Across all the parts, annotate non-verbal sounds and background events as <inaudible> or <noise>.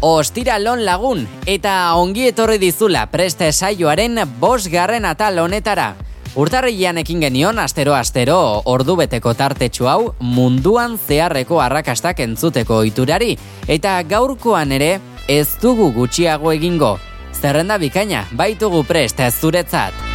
Ostiralon lagun eta ongi etorri dizula preste saioaren bosgarren atal honetara. Urtarrilean ekin genion astero astero ordu beteko tartetxu hau munduan zeharreko arrakastak entzuteko ohiturari eta gaurkoan ere ez dugu gutxiago egingo. Zerrenda bikaina baitugu prest zuretzat.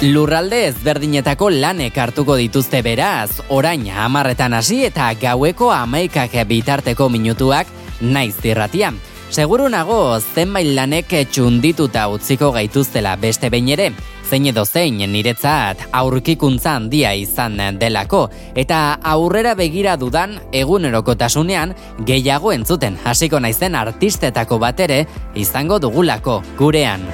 Lurralde ezberdinetako lanek hartuko dituzte beraz, orain hamarretan hasi eta gaueko amaikak bitarteko minutuak naiz dirratia. Seguru nago zenbait lanek txundituta utziko gaituztela beste behin ere, zein edo zein niretzat aurkikuntza handia izan delako, eta aurrera begira dudan egunerokotasunean gehiago entzuten hasiko naizen artistetako batere izango dugulako gurean.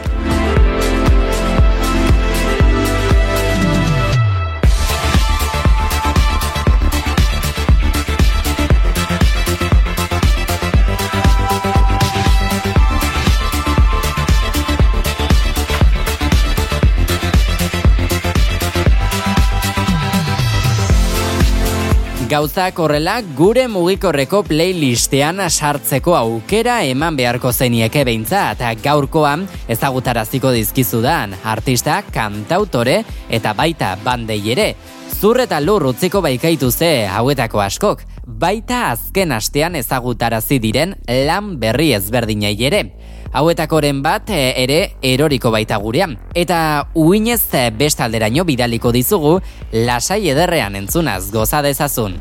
Gauzak horrela gure mugikorreko playlistean sartzeko aukera eman beharko zenieke beintza eta gaurkoan ezagutaraziko dizkizudan artista, kantautore eta baita bandei ere. Zur eta lur utziko baikaitu ze hauetako askok, baita azken astean ezagutarazi diren lan berri ezberdinei ere hauetakoren bat e, ere eroriko baita gurean. Eta uinez e, bestalderaino bidaliko dizugu, lasai ederrean entzunaz goza dezazun.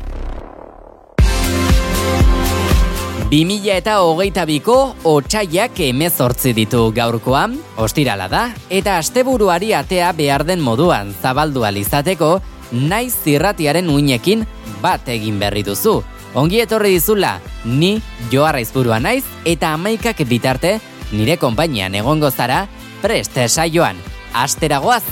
2000 eta hogeita biko otxaiak emezortzi ditu gaurkoan, ostirala da, eta asteburuari atea behar den moduan zabaldu alizateko, naiz zirratiaren uinekin bat egin berri duzu. Ongi etorri dizula, ni joarra izburua naiz, eta amaikak bitarte nire konpainian egongo zara preste saioan. Asteragoaz!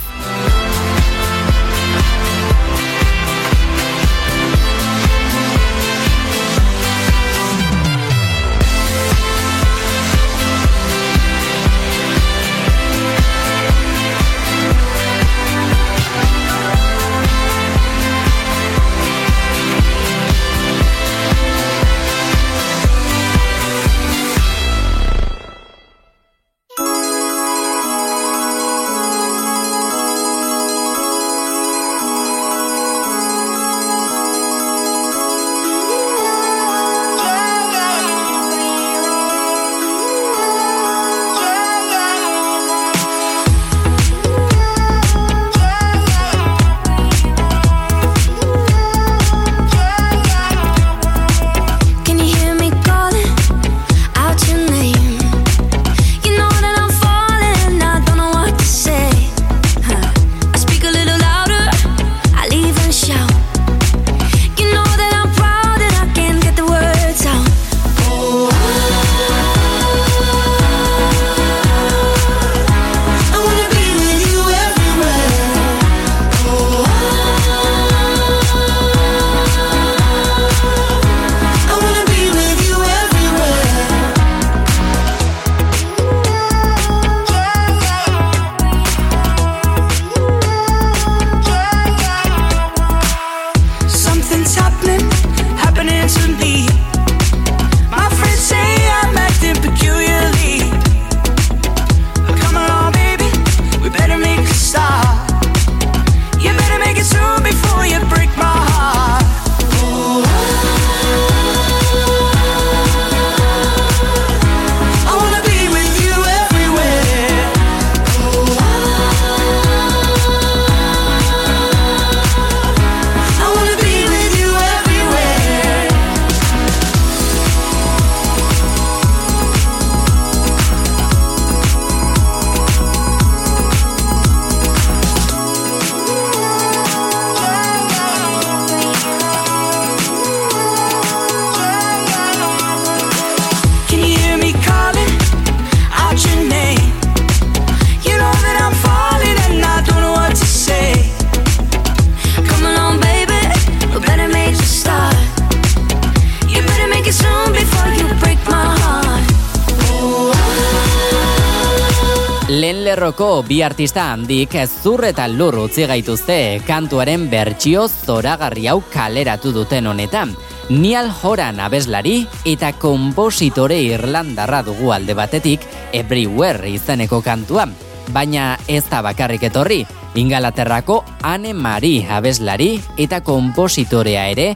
Lerroko bi artista handik zur eta lur utzi gaituzte kantuaren bertsio zoragarri hau kaleratu duten honetan. Nial Horan abeslari eta kompositore irlandarra dugu alde batetik Everywhere izeneko kantua. Baina ez da bakarrik etorri, Ingalaterrako Anne Marie abeslari eta kompositorea ere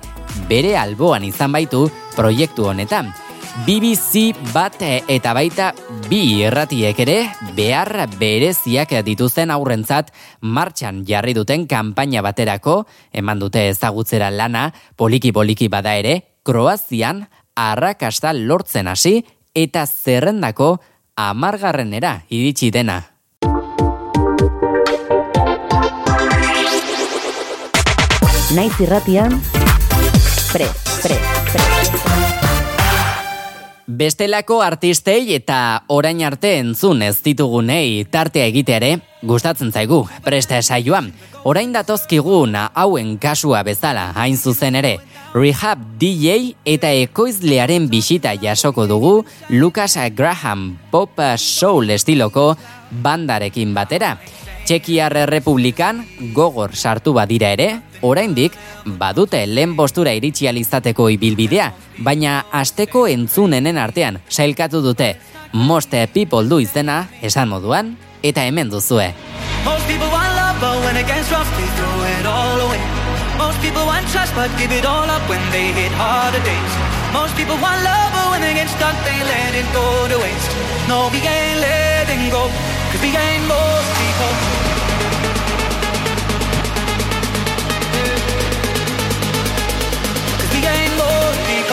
bere alboan izan baitu proiektu honetan. BBC bat eta baita bi erratiek ere behar bereziak dituzten aurrentzat martxan jarri duten kanpaina baterako, eman dute ezagutzera lana, poliki-poliki bada ere, Kroazian arrakasta lortzen hasi eta zerrendako amargarrenera iritsi dena. Naiz irratian, pre, pre, pre. Bestelako artistei eta orain arte entzun ez ditugunei tartea egiteare gustatzen zaigu presta saioan. Orain datozkigun hauen kasua bezala hain zuzen ere. Rehab DJ eta ekoizlearen bisita jasoko dugu Lucas Graham Pop Soul estiloko bandarekin batera. Txekiar Republikan gogor sartu badira ere, oraindik badute lehen postura iritsi alizateko ibilbidea, baina asteko entzunenen artean sailkatu dute Most People du izena esan moduan eta hemen duzue. Most people want love but when it gets rough they throw it all away. Most people want trust but give it all up when they hit harder days. Most people want love but when they get stuck they let it go to waste. No, we ain't letting go. Cause we ain't most people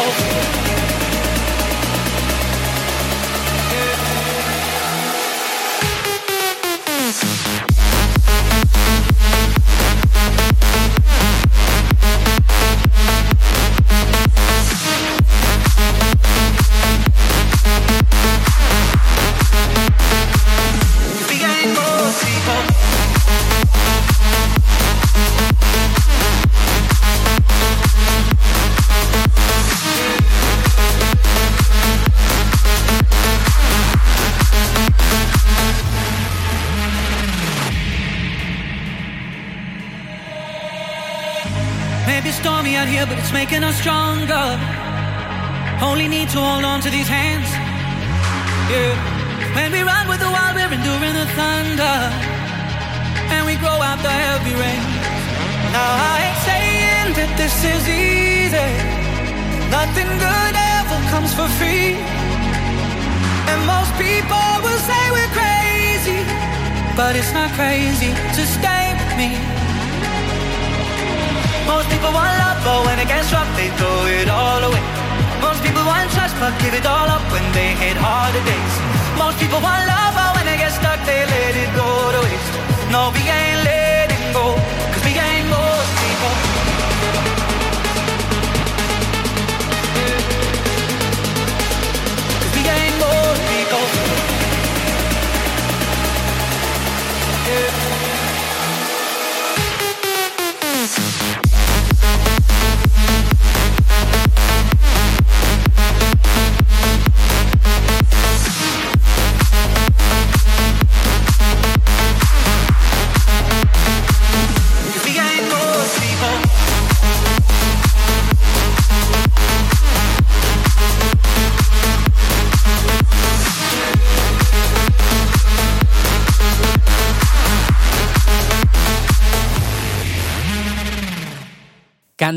most need to hold on to these hands. Yeah. When we run with the wild, we're enduring the thunder. And we grow out the heavy rain. Now I ain't saying that this is easy. Nothing good ever comes for free. And most people will say we're crazy. But it's not crazy to stay with me. Most people want love, but when it gets rough, they throw it all away. Most people want trust, but give it all up when they hit harder days. Most people want love, but when they get stuck, they let it go to waste. No, we ain't letting go,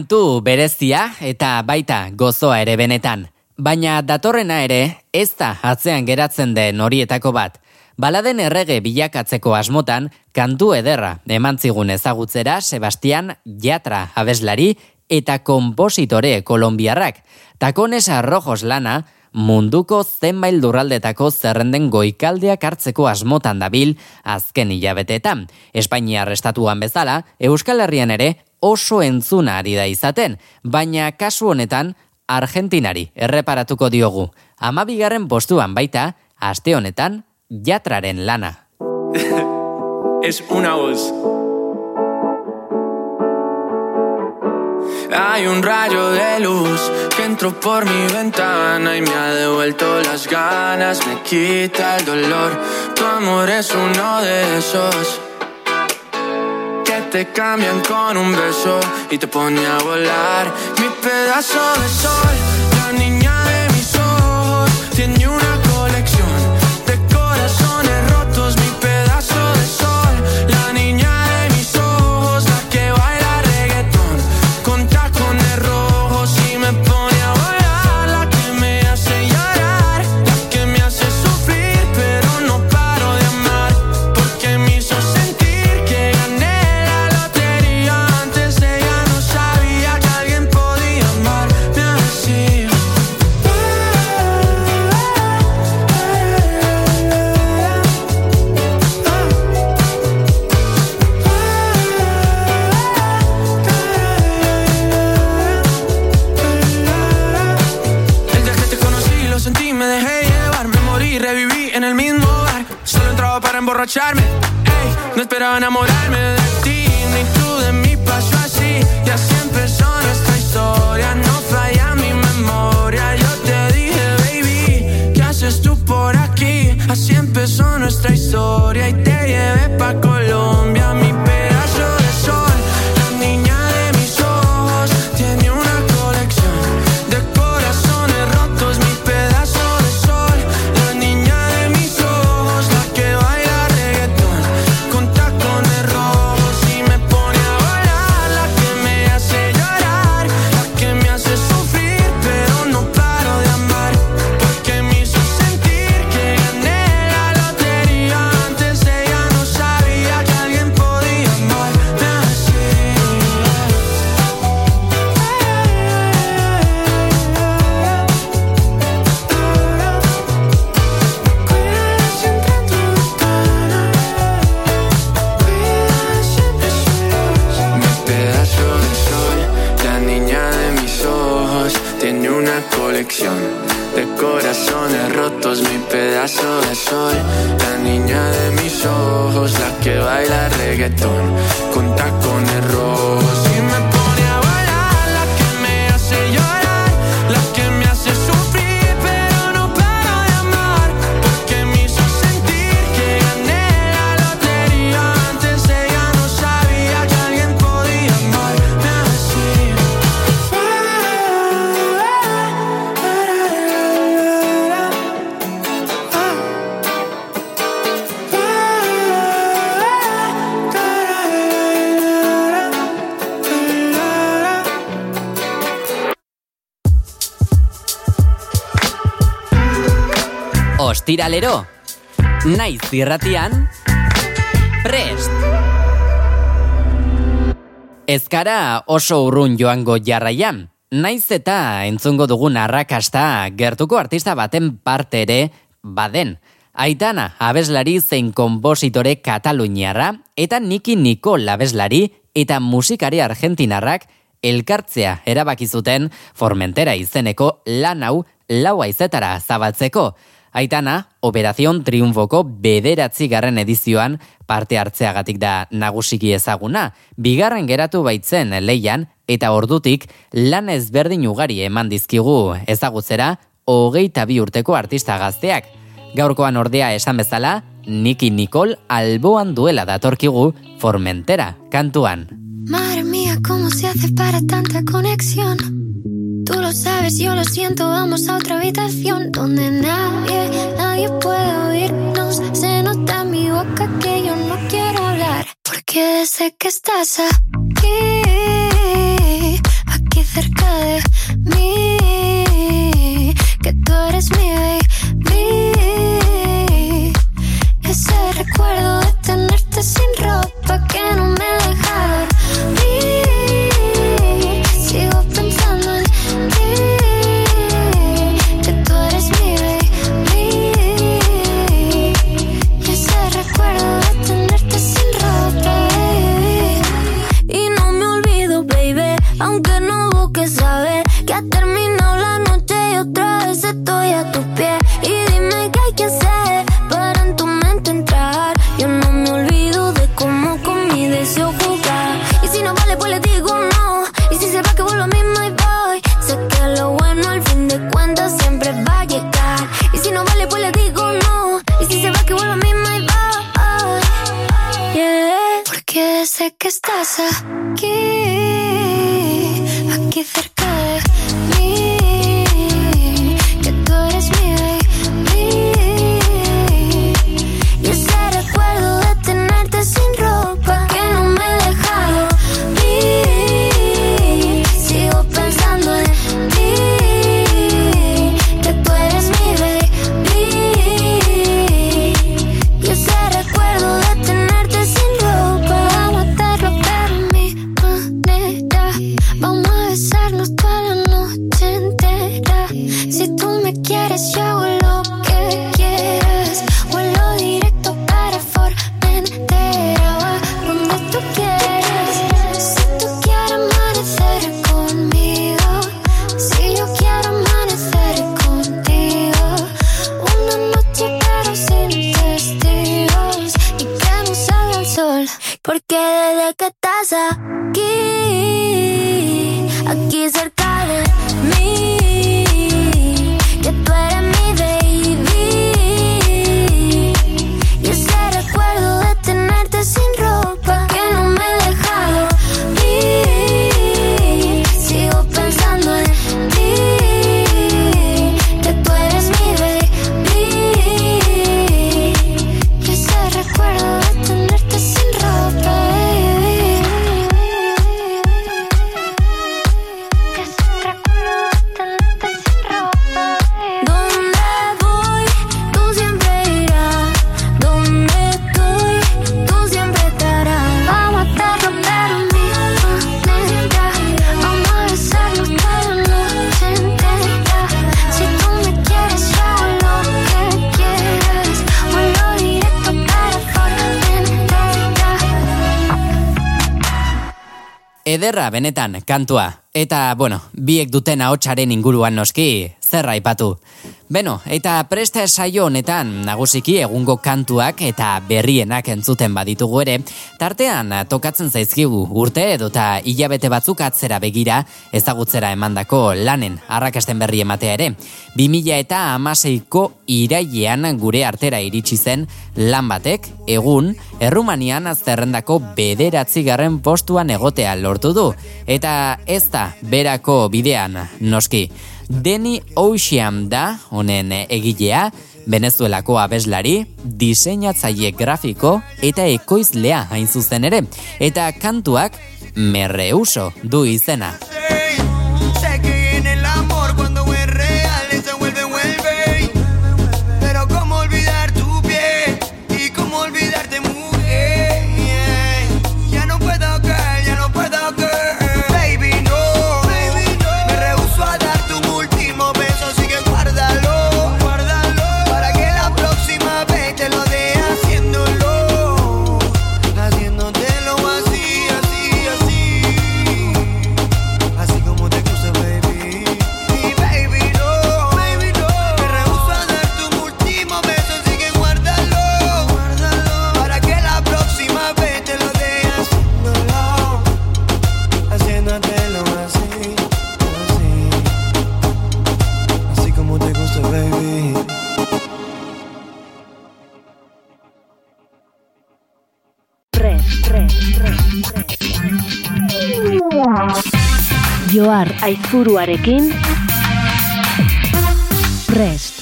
Kantu berezia eta baita gozoa ere benetan. Baina datorrena ere ez da atzean geratzen den horietako bat. Baladen errege bilakatzeko asmotan, kantu ederra emantzigun ezagutzera Sebastian Jatra abeslari eta kompositore kolombiarrak. Takones arrojos lana, munduko zenbail durraldetako zerrenden goikaldeak hartzeko asmotan dabil azken hilabeteetan. Espainiar estatuan bezala, Euskal Herrian ere oso entzuna ari da izaten, baina kasu honetan Argentinari erreparatuko diogu. Amabigarren postuan baita, aste honetan, jatraren lana. <laughs> es una voz. Hay un rayo de luz que entró por mi ventana y me ha devuelto las ganas, me quita el dolor. Tu amor es uno de esos que te cambian con un beso y te pone a volar. Mi pedazo de sol, la niña de mis ojos, tiene una colección de corazones rotos, mi pedazo de sol. La niña de mis ojos, la que baila reggaetón con tacones rojos. Ostiralero. Naiz zirratian, prest! Ezkara oso urrun joango jarraian. Naiz eta entzungo dugun arrakasta gertuko artista baten parte ere baden. Aitana, abeslari zein konpositore kataluniarra eta Niki Nicole abeslari eta musikari argentinarrak elkartzea erabaki zuten Formentera izeneko lan hau lau aizetara zabaltzeko. Aitana, Operazion Triunfoko bederatzi garren edizioan parte hartzeagatik da nagusiki ezaguna, bigarren geratu baitzen leian eta ordutik lan ezberdin ugari eman dizkigu ezagutzera hogeita bi urteko artista gazteak. Gaurkoan ordea esan bezala, Niki Nicole alboan duela datorkigu Formentera kantuan. Madre mía, ¿cómo se hace para tanta conexión? Tú lo sabes, yo lo siento, vamos a otra habitación donde nadie, nadie puede oírnos. Se nota en mi boca que yo no quiero hablar, porque sé que estás aquí, aquí cerca de mí, que tú eres mi baby. Ese recuerdo de tenerte sin ropa Benetan kantua. Eta, bueno, biek duten ahotsaren inguruan noski, zer aipatu. Beno, eta presta saio honetan nagusiki egungo kantuak eta berrienak entzuten baditugu ere, tartean tokatzen zaizkigu urte edota hilabete batzuk atzera begira ezagutzera emandako lanen arrakasten berri ematea ere. 2000 eta amaseiko irailean gure artera iritsi zen lan batek, egun, Errumanian zerrendako bederatzi garren postuan egotea lortu du. Eta ez da berako bidean, noski. Deni Ocean da, honen egilea, Venezuelako abeslari, diseinatzaile grafiko eta ekoizlea hain zuzen ere. Eta kantuak merreuso du izena. Joar Aizuruarekin Prest.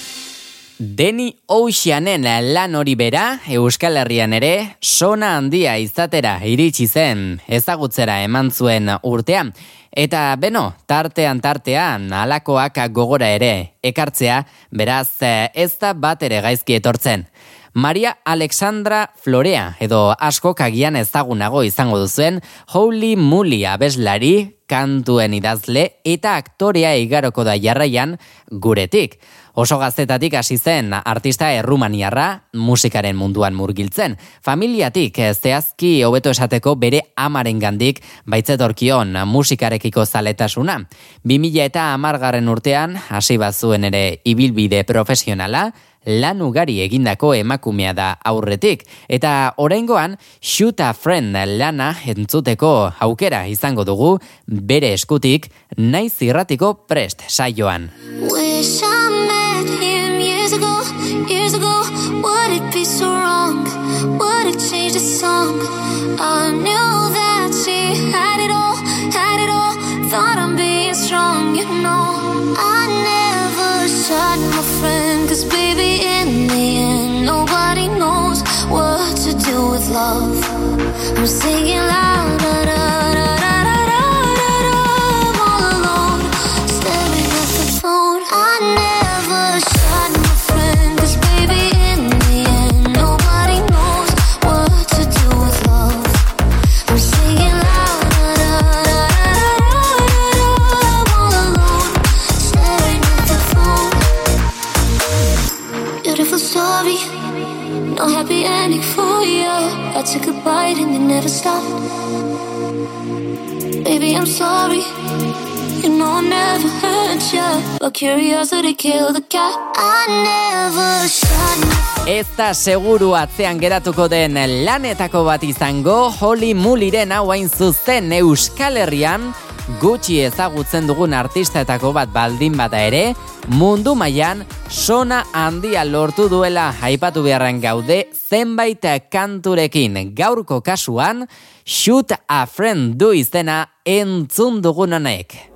Deni Oceanen lan hori bera, Euskal Herrian ere, sona handia izatera iritsi zen, ezagutzera eman zuen urtean. Eta beno, tartean tartean, alakoak gogora ere, ekartzea, beraz ez da bat ere gaizki etortzen. Maria Alexandra Florea, edo asko kagian ezagunago izango duzuen, Holy Moly abeslari, kantuen idazle eta aktorea igaroko da jarraian guretik. Oso gaztetatik hasi zen artista errumaniarra musikaren munduan murgiltzen. Familiatik eh, zehazki hobeto esateko bere amaren gandik baitzetorkion musikarekiko zaletasuna. 2000 eta amargarren urtean hasi bazuen ere ibilbide profesionala, lan ugari egindako emakumea da aurretik eta oraingoan Shoot a Friend lana entzuteko aukera izango dugu bere eskutik naiz irratiko prest saioan. Wish I met him years ago, years ago, would it be so wrong? Would it change the song? I knew that she had it all, had it all, thought I'm being strong, you know. shot, my friend. Cause baby, in the end, nobody knows what to do with love. I'm singing louder. I took a bite and it never stopped. Baby, I'm sorry. you know I never hurt you But curiosity killed the cat I never shot Ez da seguru atzean geratuko den lanetako bat izango Holly Muliren hauain zuzen Euskal Herrian gutxi ezagutzen dugun artistaetako bat baldin bada ere, mundu mailan sona handia lortu duela aipatu beharren gaude zenbait kanturekin. Gaurko kasuan, shoot a friend du izena entzun dugun honek.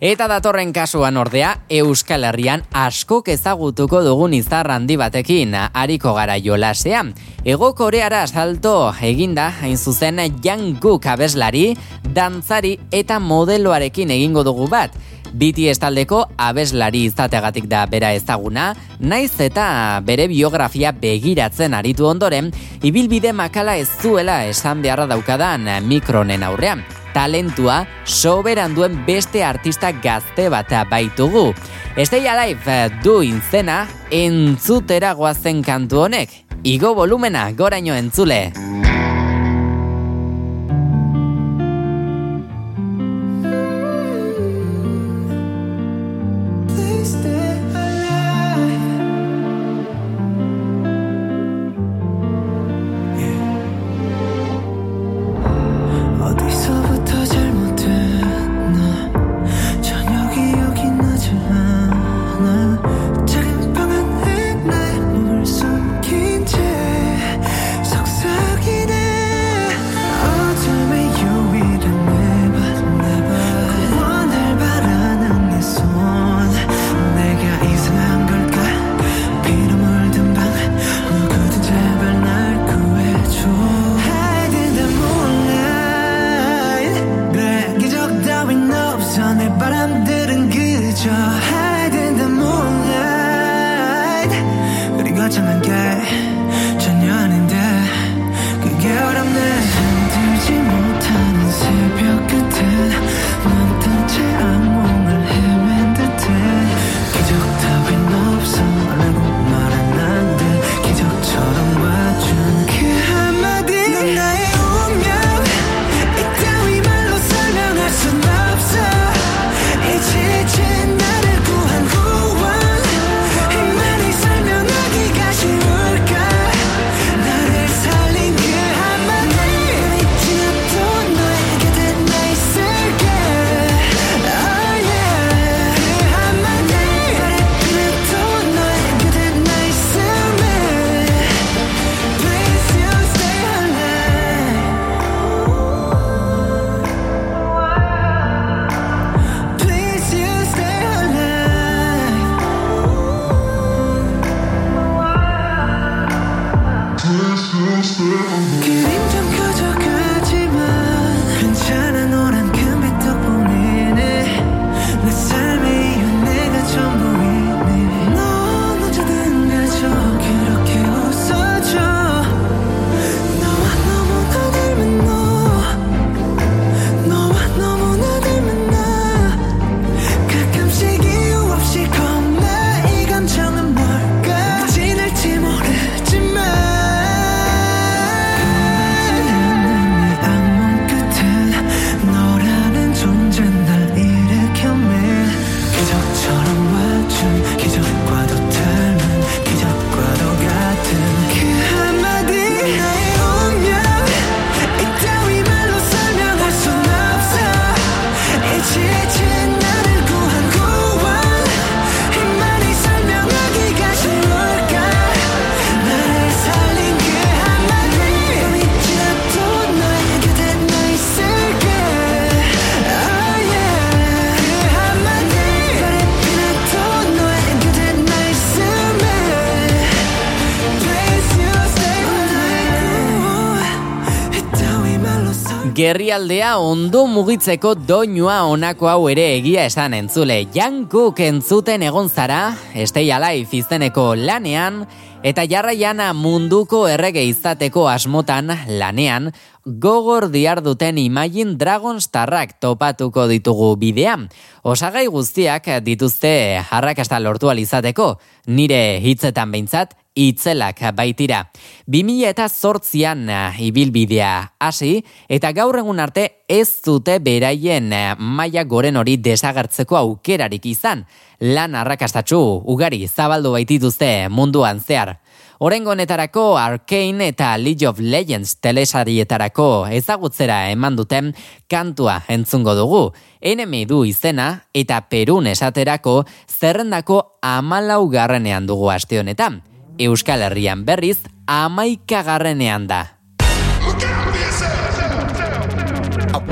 Eta datorren kasuan ordea, Euskal Herrian askok ezagutuko dugun izar handi batekin ariko gara jolasean. Ego koreara salto eginda, hain zuzen, Jungkook abeslari, dantzari eta modeloarekin egingo dugu bat. Biti estaldeko abeslari izateagatik da bera ezaguna, naiz eta bere biografia begiratzen aritu ondoren, ibilbide makala ez zuela esan beharra daukadan mikronen aurrean talentua soberan duen beste artista gazte bat baitugu. Stay Live eh, du intzena entzutera goazen kantu honek, igo volumena goraino entzule. Gerrialdea ondo mugitzeko doinua honako hau ere egia esan entzule. Jankuk entzuten egon zara, Stay Alive izeneko lanean, eta jarraiana munduko errege izateko asmotan lanean, gogor diar duten Imagine Dragons tarrak topatuko ditugu bidean. Osagai guztiak dituzte harrakasta lortu alizateko, nire hitzetan behintzat, itzelak baitira. 2000 eta zortzian ibilbidea hasi eta gaur egun arte ez dute beraien maila goren hori desagertzeko aukerarik izan. Lan arrakastatxu ugari zabaldu baitituzte munduan zehar. Orengo honetarako Arcane eta League of Legends telesarietarako ezagutzera eman duten kantua entzungo dugu. Enemi du izena eta Perun esaterako zerrendako amalau garrenean dugu aste honetan. Euskal Herrian berriz amaikagarrenean da.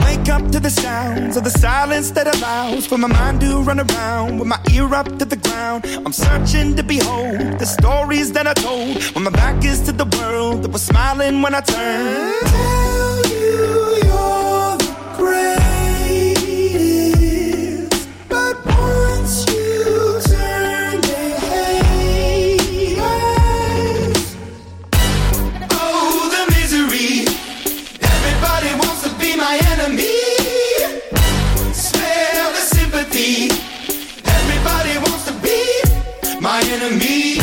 Wake up to the sounds of the silence that allows for my mind to run around with my ear up to the ground. I'm searching to behold the stories that I told when my back is to the world that was smiling when I turned. Enemy.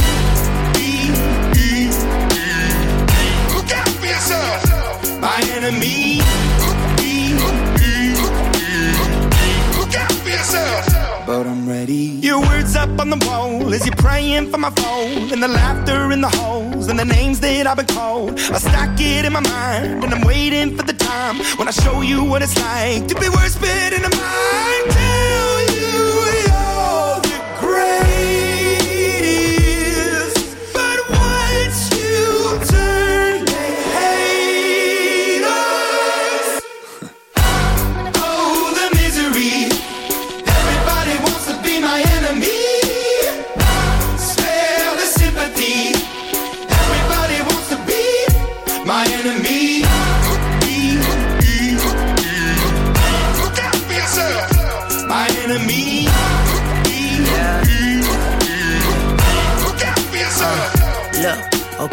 Look out for yourself. My enemy. Look out for yourself. But I'm ready. Your words up on the wall as you're praying for my phone, and the laughter in the halls, and the names that I've been called. I stack it in my mind, and I'm waiting for the time when I show you what it's like to be worse fit in a mind. Tell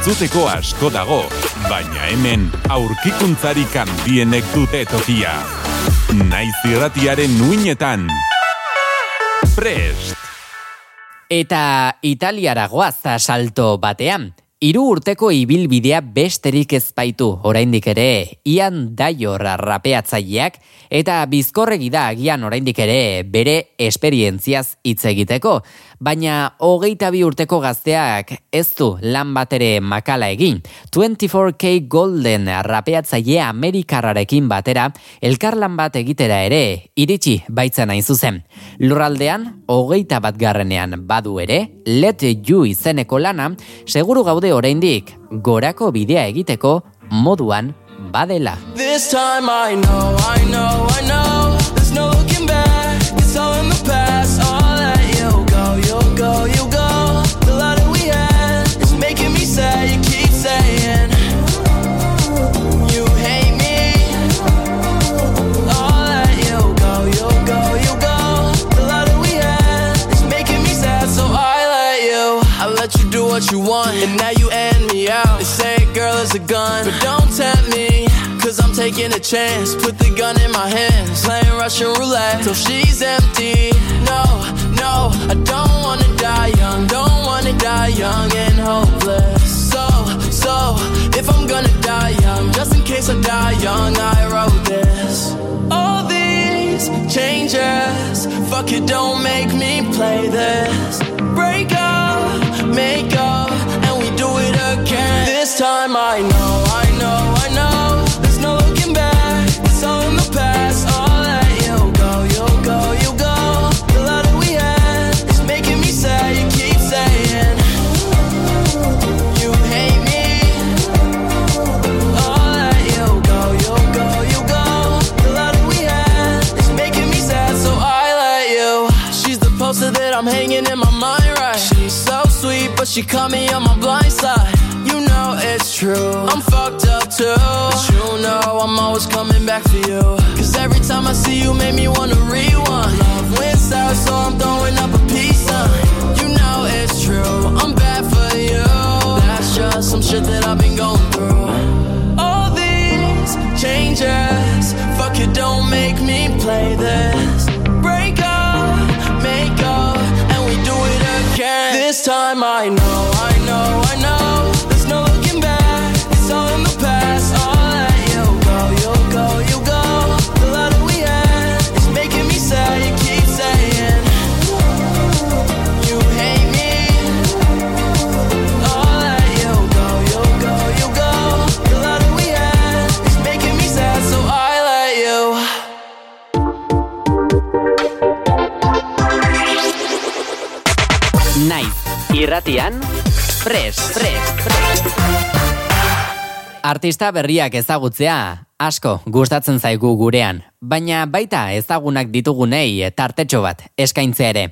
Entzuteko asko dago, baina hemen aurkikuntzarik handienek dute tokia. Naiz irratiaren nuinetan. Prest! Eta Italiara goaz salto batean. Hiru urteko ibilbidea besterik ez baitu oraindik ere Ian Daior rapeatzaileak eta bizkorregi da agian oraindik ere bere esperientziaz hitz egiteko, baina hogeita bi urteko gazteak ez du lan bat ere makala egin. 24K Golden rapeatzaile Amerikarrarekin batera elkarlan bat egitera ere iritsi baitzen hain zuzen. Lurraldean hogeita bat garrenean badu ere, Let You izeneko lana, seguru gaude oraindik gorako bidea egiteko moduan badela. This time I know, I know, I know. What you want, and now you end me out. They say girl is a gun, but don't tempt me. Cause I'm taking a chance. Put the gun in my hands, playing Russian roulette till she's empty. No, no, I don't wanna die young, don't wanna die young and hopeless. So, so, if I'm gonna die young, just in case I die young, I wrote this. All these changes, fuck it, don't make me play this. Break up, she caught me on my true. I'm fucked up too. But you know I'm always coming back for you. Cause every time I see you, make me wanna rewind. Love went south, so I'm throwing up a peace sign. You know it's true. I'm bad for you. That's just some shit that I've been going through. All these changes, fuck it, don't make me play this. Break up, make up, and we do it again. This time I know, I know, I irratian, pres, pres, pres. Artista berriak ezagutzea, asko gustatzen zaigu gurean, baina baita ezagunak ditugunei tartetxo bat eskaintzea ere.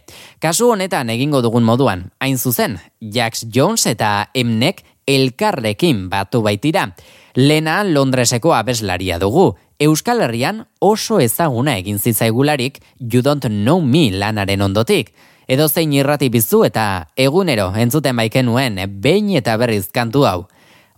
Kasu honetan egingo dugun moduan, hain zuzen, Jax Jones eta Emnek elkarrekin batu baitira. Lena Londreseko abeslaria dugu, Euskal Herrian oso ezaguna egin zitzaigularik You Don't Know Me lanaren ondotik. Edo zein irrati bizu eta egunero entzuten baikenuen behin eta berriz kantu hau.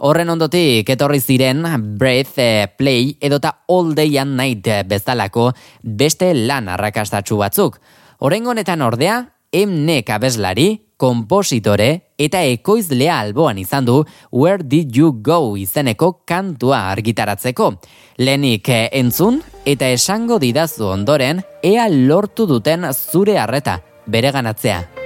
Horren ondotik etorri ziren Breath, eh, Play edota All Day and Night bezalako beste lan arrakastatsu batzuk. Horren honetan ordea, emnek abeslari, kompositore eta ekoizlea alboan izan du Where Did You Go izeneko kantua argitaratzeko. Lenik eh, entzun eta esango didazu ondoren ea lortu duten zure harreta bereganatzea.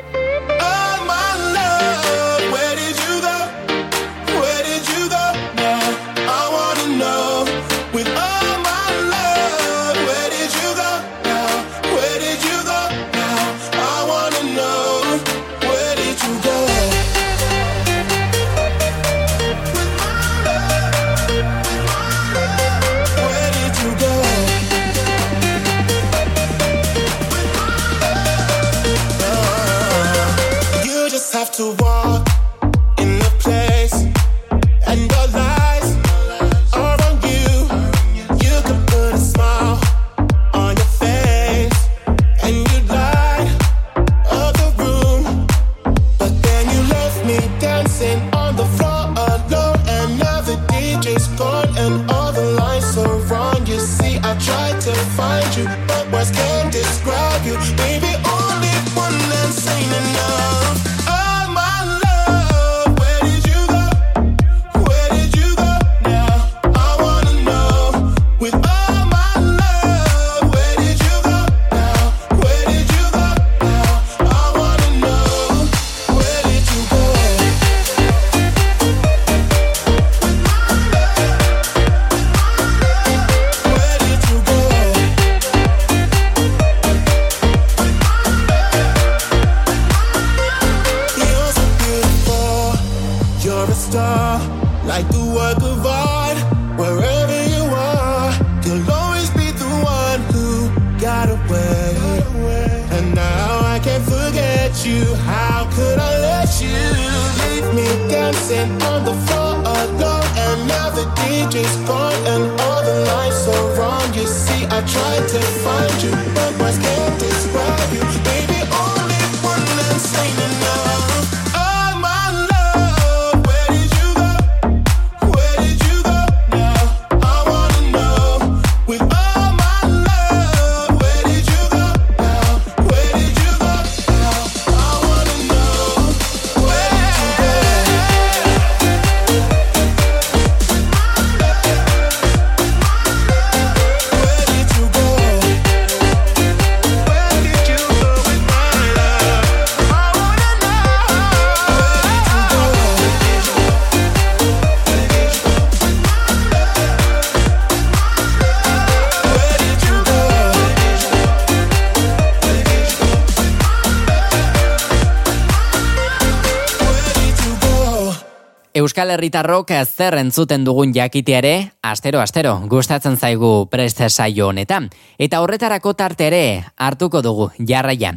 Herritarrok zer entzuten dugun jakiteare, astero astero gustatzen zaigu preste saio honetan eta horretarako tarte ere hartuko dugu jarraia.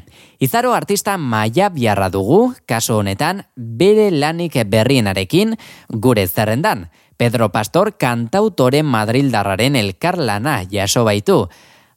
Izaro artista maia biarra dugu, kasu honetan bere lanik berrienarekin gure zerrendan. Pedro Pastor kantautore Madrildarraren elkarlana jaso baitu.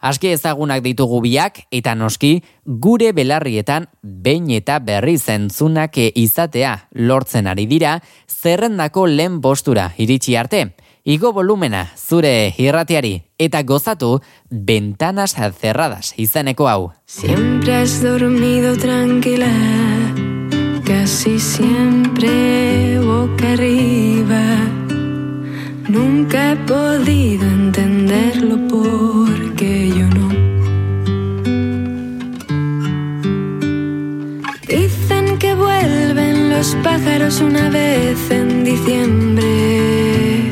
Aski ezagunak ditugu biak eta noski gure belarrietan behin eta berri zentzunak izatea lortzen ari dira zerrendako lehen postura iritsi arte. Igo volumena zure irratiari eta gozatu ventanas cerradas izeneko hau. Siempre has dormido tranquila Casi siempre boca arriba Nunca he podido entenderlo porque los pájaros una vez en diciembre.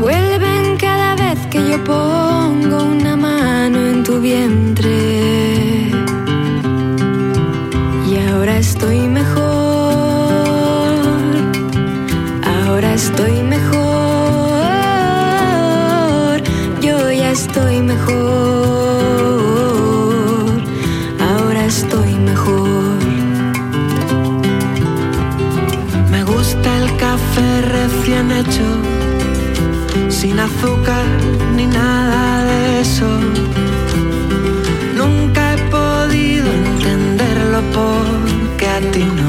Vuelven cada vez que yo pongo una mano en tu vientre. Y ahora estoy mejor. estoy mejor, yo ya estoy mejor, hecho, sin azúcar ni nada de eso. Nunca he podido entenderlo porque a ti no.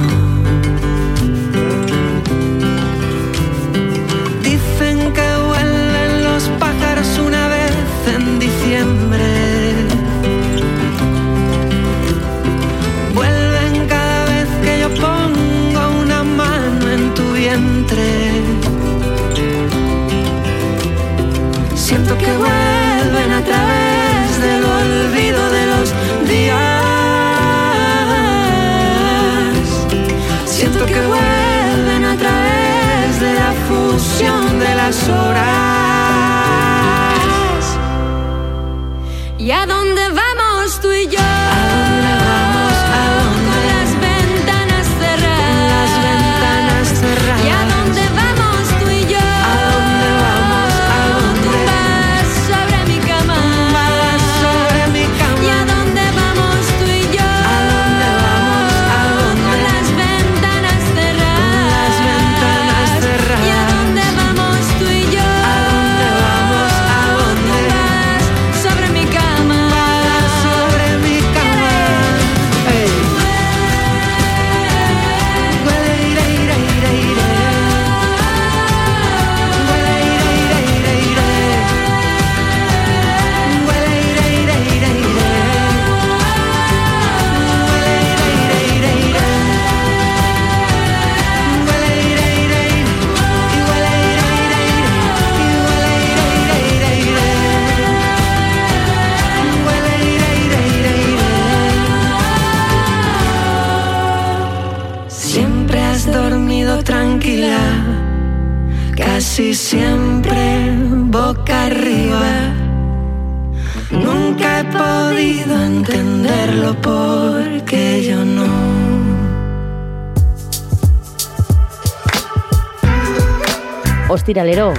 Ostiralero,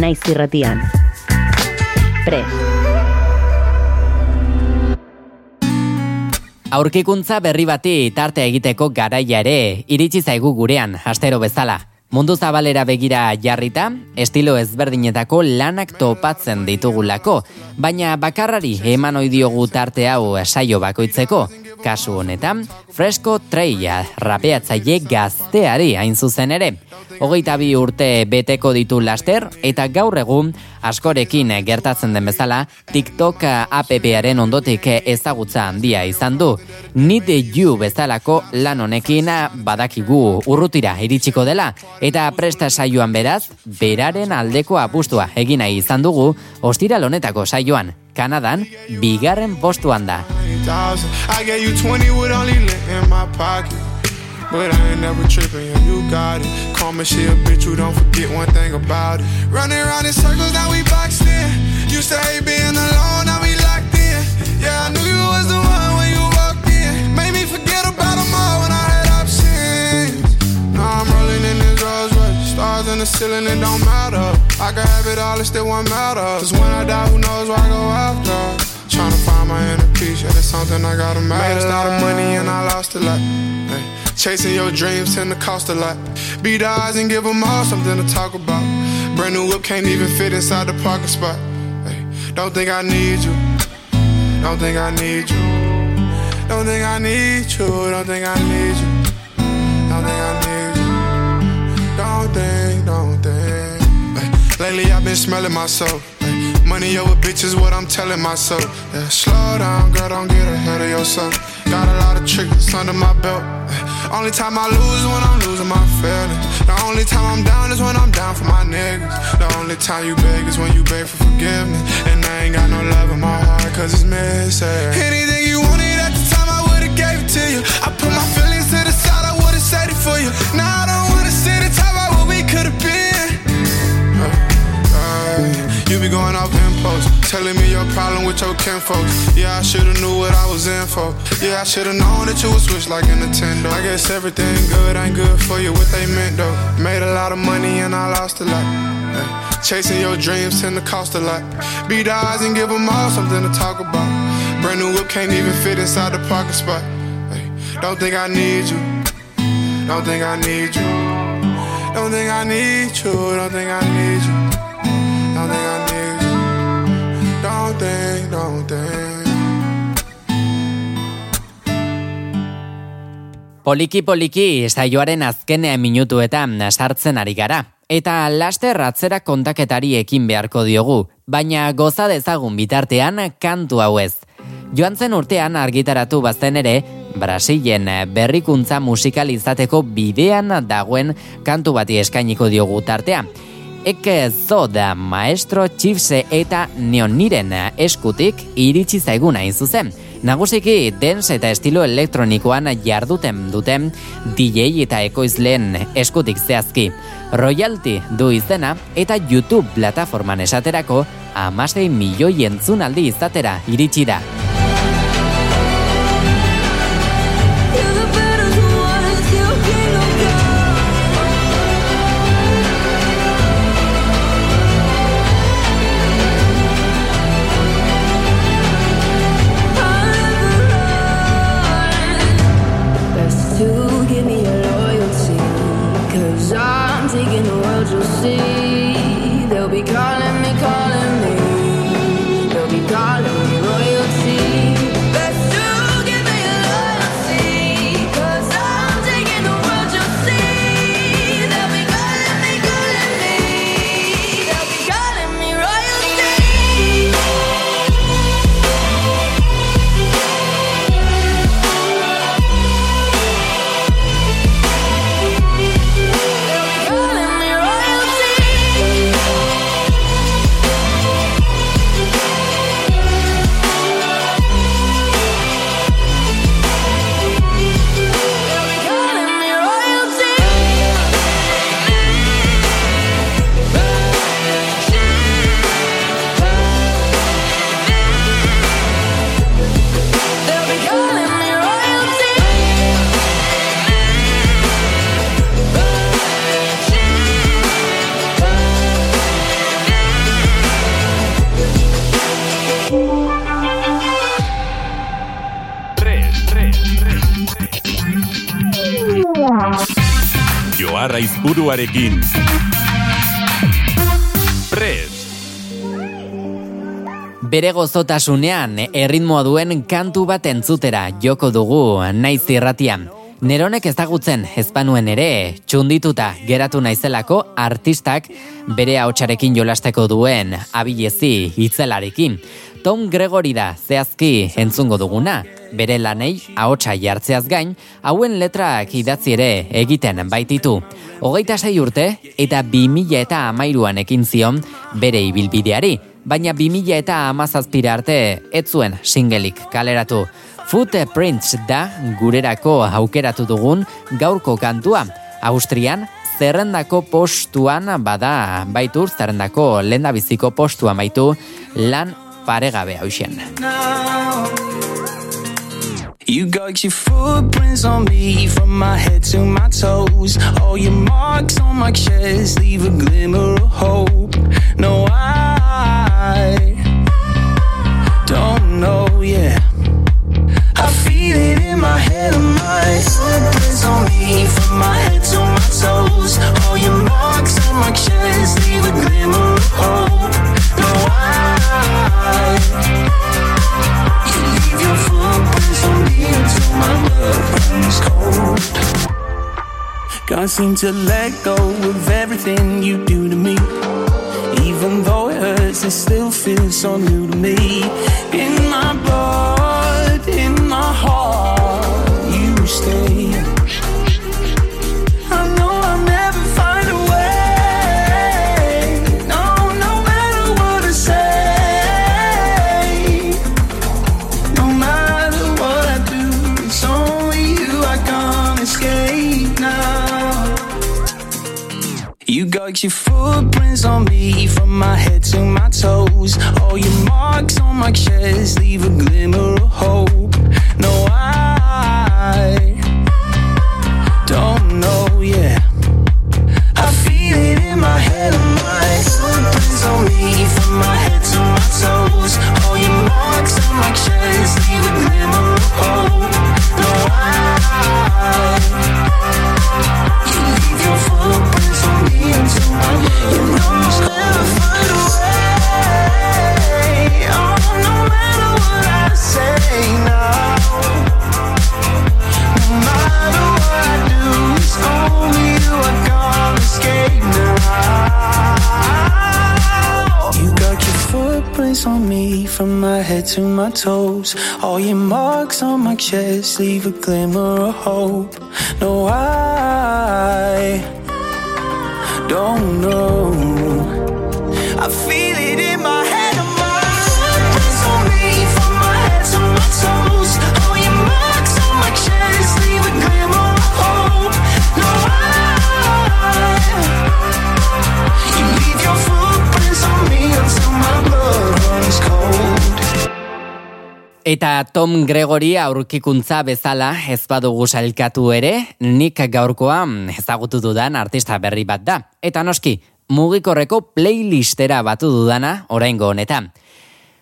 naiz irratian. Pre. Aurkikuntza berri bati tarte egiteko garaia ere iritsi zaigu gurean, astero bezala. Mundu zabalera begira jarrita, estilo ezberdinetako lanak topatzen ditugulako, baina bakarrari eman diogu tarte hau saio bakoitzeko, kasu honetan, Fresco Treia rapeatzaile gazteari hain zuzen ere. Hogeita bi urte beteko ditu laster, eta gaur egun askorekin gertatzen den bezala, TikTok app-aren ondotik ezagutza handia izan du. Need you bezalako lan honekin badakigu urrutira iritsiko dela, eta presta saioan beraz, beraren aldeko apustua egina izan dugu, ostira lonetako saioan, Kanadan, bigarren postuan da. But I ain't never tripping, yeah, you got it. Call me shit, bitch, you don't forget one thing about it. Running around in circles, now we boxed in. Being alone, now we locked in. Yeah, I knew you was the one when you walked in. Made me forget about them all when I had options. The ceiling, it don't matter. I can have it all, it still won't matter. Cause when I die, who knows where I go after? Trying to find my inner peace, yeah, that's something I gotta master. Made a lot of money and I lost a lot. Hey. Chasing your dreams tend to cost a lot. Beat the odds and give them all something to talk about. Brand new whip can't even fit inside the parking spot. Hey. Don't think I need you. Don't think I need you. Don't think I need you. Don't think I need you. Don't think I need you. Don't think, don't think. Lately I've been smelling myself. Money over bitches, what I'm telling myself. Yeah, slow down, girl, don't get ahead of yourself. Got a lot of tricks under my belt. Only time I lose is when I'm losing my feelings. The only time I'm down is when I'm down for my niggas. The only time you beg is when you beg for forgiveness. And I ain't got no love in my heart, cause it's missing. Anything you wanted at the time, I would've gave it to you. I put my feelings to the side, I would've said it for you. Now I don't wanna sit and talk we could've been. You be going off impulse, telling me your problem with your kinfolks. Yeah, I should've knew what I was in for. Yeah, I should've known that you would switch like a Nintendo. I guess everything good ain't good for you, what they meant though. Made a lot of money and I lost a lot. Chasing your dreams tend to cost a lot. Beat the odds and give them all something to talk about. Brand new whip can't even fit inside the parking spot. Don't think I need you. Don't think I need you. Don't think I need you. Don't think I need you. Don't think I need you. Don't think, don't think. Poliki poliki saioaren azkenean minutuetan sartzen ari gara. Eta laster atzera kontaketari ekin beharko diogu, baina goza dezagun bitartean kantu hau ez. Joan zen urtean argitaratu bazten ere, Brasilen berrikuntza musikal izateko bidean dagoen kantu bati eskainiko diogu tartea. Eke zoda maestro txipse eta neoniren eskutik iritsi zaiguna zuzen. Nagusiki dance eta estilo elektronikoan jarduten duten DJ eta ekoizleen eskutik zehazki. Royalty du izena eta YouTube plataforman esaterako amasei milioi entzunaldi izatera iritsi da. Izburuarekin. Prest. Bere gozotasunean erritmoa duen kantu bat entzutera joko dugu naiz irratian. Neronek ezagutzen ezpanuen ere, txundituta geratu naizelako artistak bere ahotsarekin jolasteko duen abilezi hitzelarekin. Tom Gregory da zehazki entzungo duguna, bere lanei ahotsa jartzeaz gain, hauen letrak idatzi ere egiten baititu. Hogeita sei urte eta bi mila eta amairuan ekin zion bere ibilbideari, baina bi mila eta amazazpira arte ez zuen singelik kaleratu. Footprints da gurerako aukeratu dugun gaurko kantua. Austrian, zerrendako postuan bada baitur, zerrendako lehendabiziko postuan baitu lan paregabe hausen. You got your footprints on me from my head to my toes. All your marks on my chest leave a glimmer of hope. No, I don't know, yeah. I feel it in my head and my footprints on me from my head to my toes. All your marks on my chest leave a glimmer of hope. No, I runs cold. Can't seem to let go of everything you do to me. Even though it hurts, it still feels so new to me. In my blood, in my heart, you stay. You your footprints on me from my head to my toes. All your marks on my chest leave a glimmer of hope. No, I to my toes. All your marks on my chest leave a glimmer of hope. No, I don't know. Eta Tom Gregory aurkikuntza bezala ez badugu sailkatu ere, nik gaurkoa ezagutu dudan artista berri bat da. Eta noski, mugikorreko playlistera batu dudana oraingo honetan.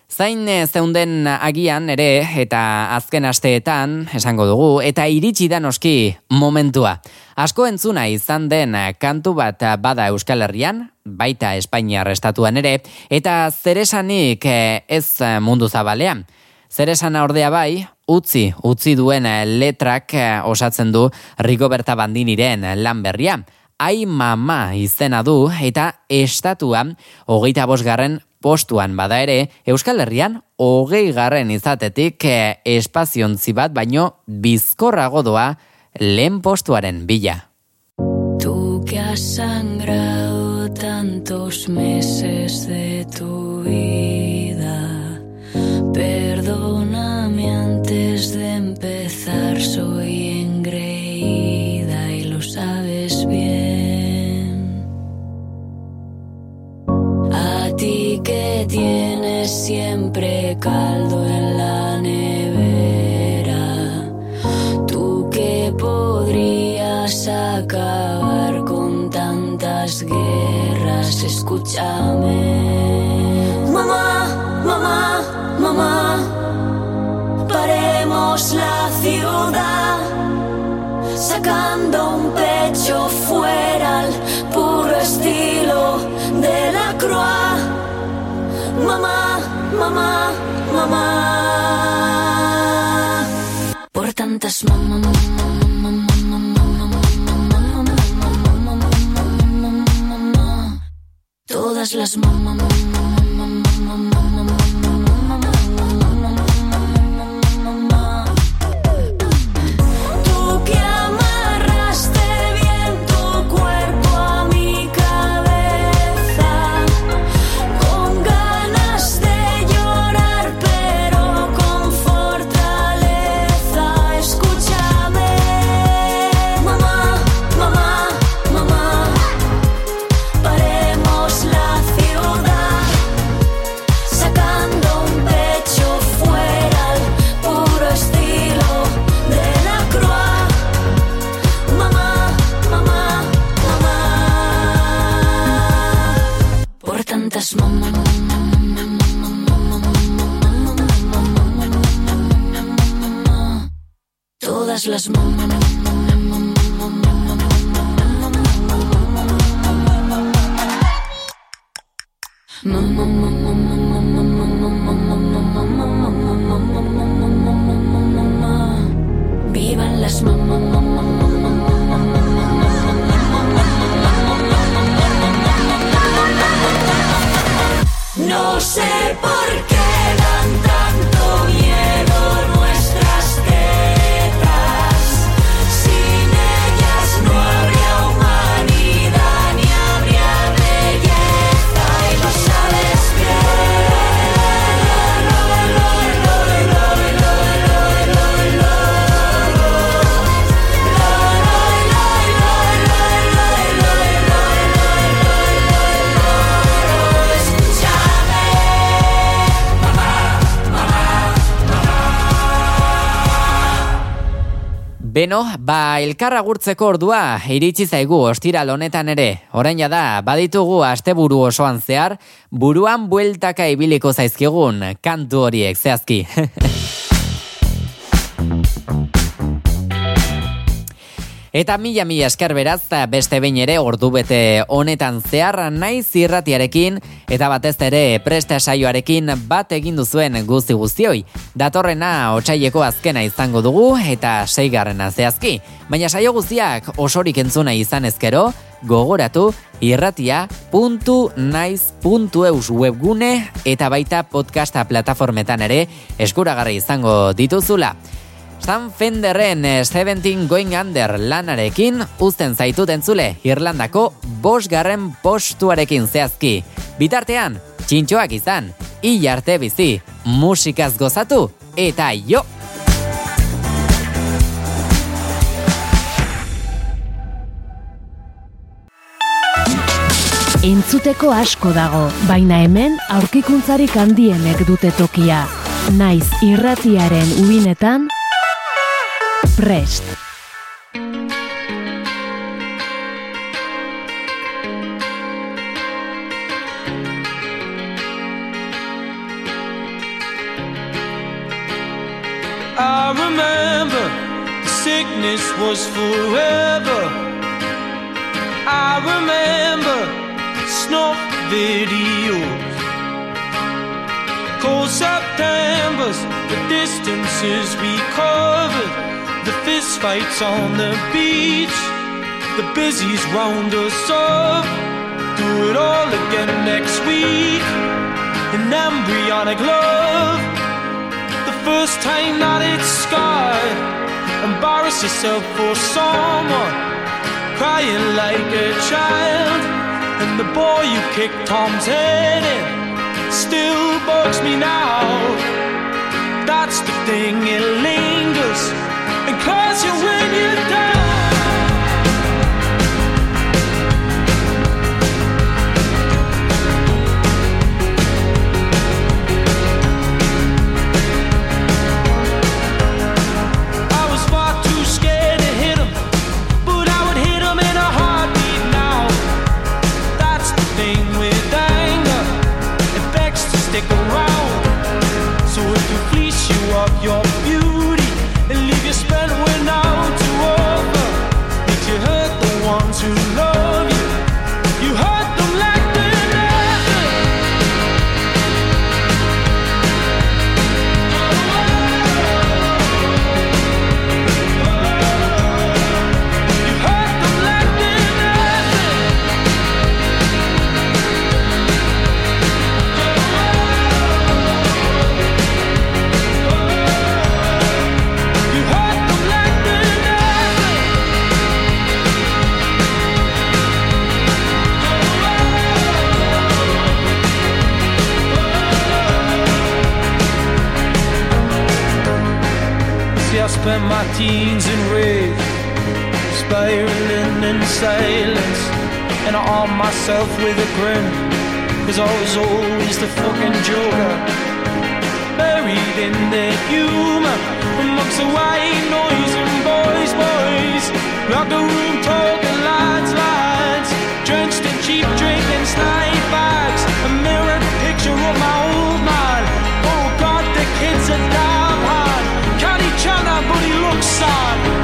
Zain eh, zeunden agian ere eta azken asteetan esango dugu eta iritsi da noski momentua. Asko entzuna izan den kantu bat bada Euskal Herrian, baita Espainiar estatuan ere, eta zeresanik eh, ez mundu zabalean. Zeresana ordea bai, utzi, utzi duen eh, letrak eh, osatzen du Rigoberta Bandiniren lan berria. Ai mama izena du eta estatuan hogeita bosgarren postuan bada ere, Euskal Herrian hogei garren izatetik eh, espaziontzi bat baino bizkorrago doa lehen postuaren bila. Tú que has sangrado tantos meses de tu vida, perdóname antes de empezar, soy engreída y lo sabes bien. A ti que tienes siempre caldo en la nevera, tú que podrías acabar con tantas guerras, escúchame. Mamá, mamá, mamá, la ciudad, sacando un pecho fuera al puro estilo de la croix. Mamá, mamá, mamá. Por tantas mamá, Todas las mamá, Tú estás mamá. Todas las mamá. Mamá. Beno, ba, elkar agurtzeko ordua iritsi zaigu ostiral honetan ere. Orain da, baditugu asteburu osoan zehar, buruan bueltaka ibiliko zaizkigun kantu horiek zehazki. <laughs> Eta mila mila esker beraz beste behin ere ordu bete honetan zehar naiz irratiarekin eta batez ere preste saioarekin bat egin duzuen guzti guztioi. Datorrena otsaileko azkena izango dugu eta seigarrena zehazki. Baina saio guztiak osorik entzuna izan ezkero, gogoratu irratia.naiz.eus webgune eta baita podcasta plataformetan ere eskuragarri izango dituzula. Sam Fenderren eh, 17 Going Under lanarekin uzten zaitut entzule Irlandako bosgarren postuarekin zehazki. Bitartean, txintxoak izan, hilarte bizi, musikaz gozatu, eta jo! Entzuteko asko dago, baina hemen aurkikuntzarik handienek dute tokia. Naiz irratiaren ubinetan, prest. I remember the sickness was forever. I remember snuff videos. Cold Septembers, the distances we covered, the fist fights on the beach, the busies round us up. Do it all again next week. An embryonic love the first time that it's scarred. Embarrass yourself for someone, crying like a child. And the boy you kicked Tom's head in still bugs me now. That's the thing, it lingers and calls you when you're down. demons in rage, spiraling in silence. And I arm myself with a grin, cause I was always the fucking joker. Buried in the humor, amongst the white noise and boys, boys. Lock the room talking lads, lads. Drenched in cheap drink and snide bags. A mirrored picture of my old man. Oh god, the kids are dying sun.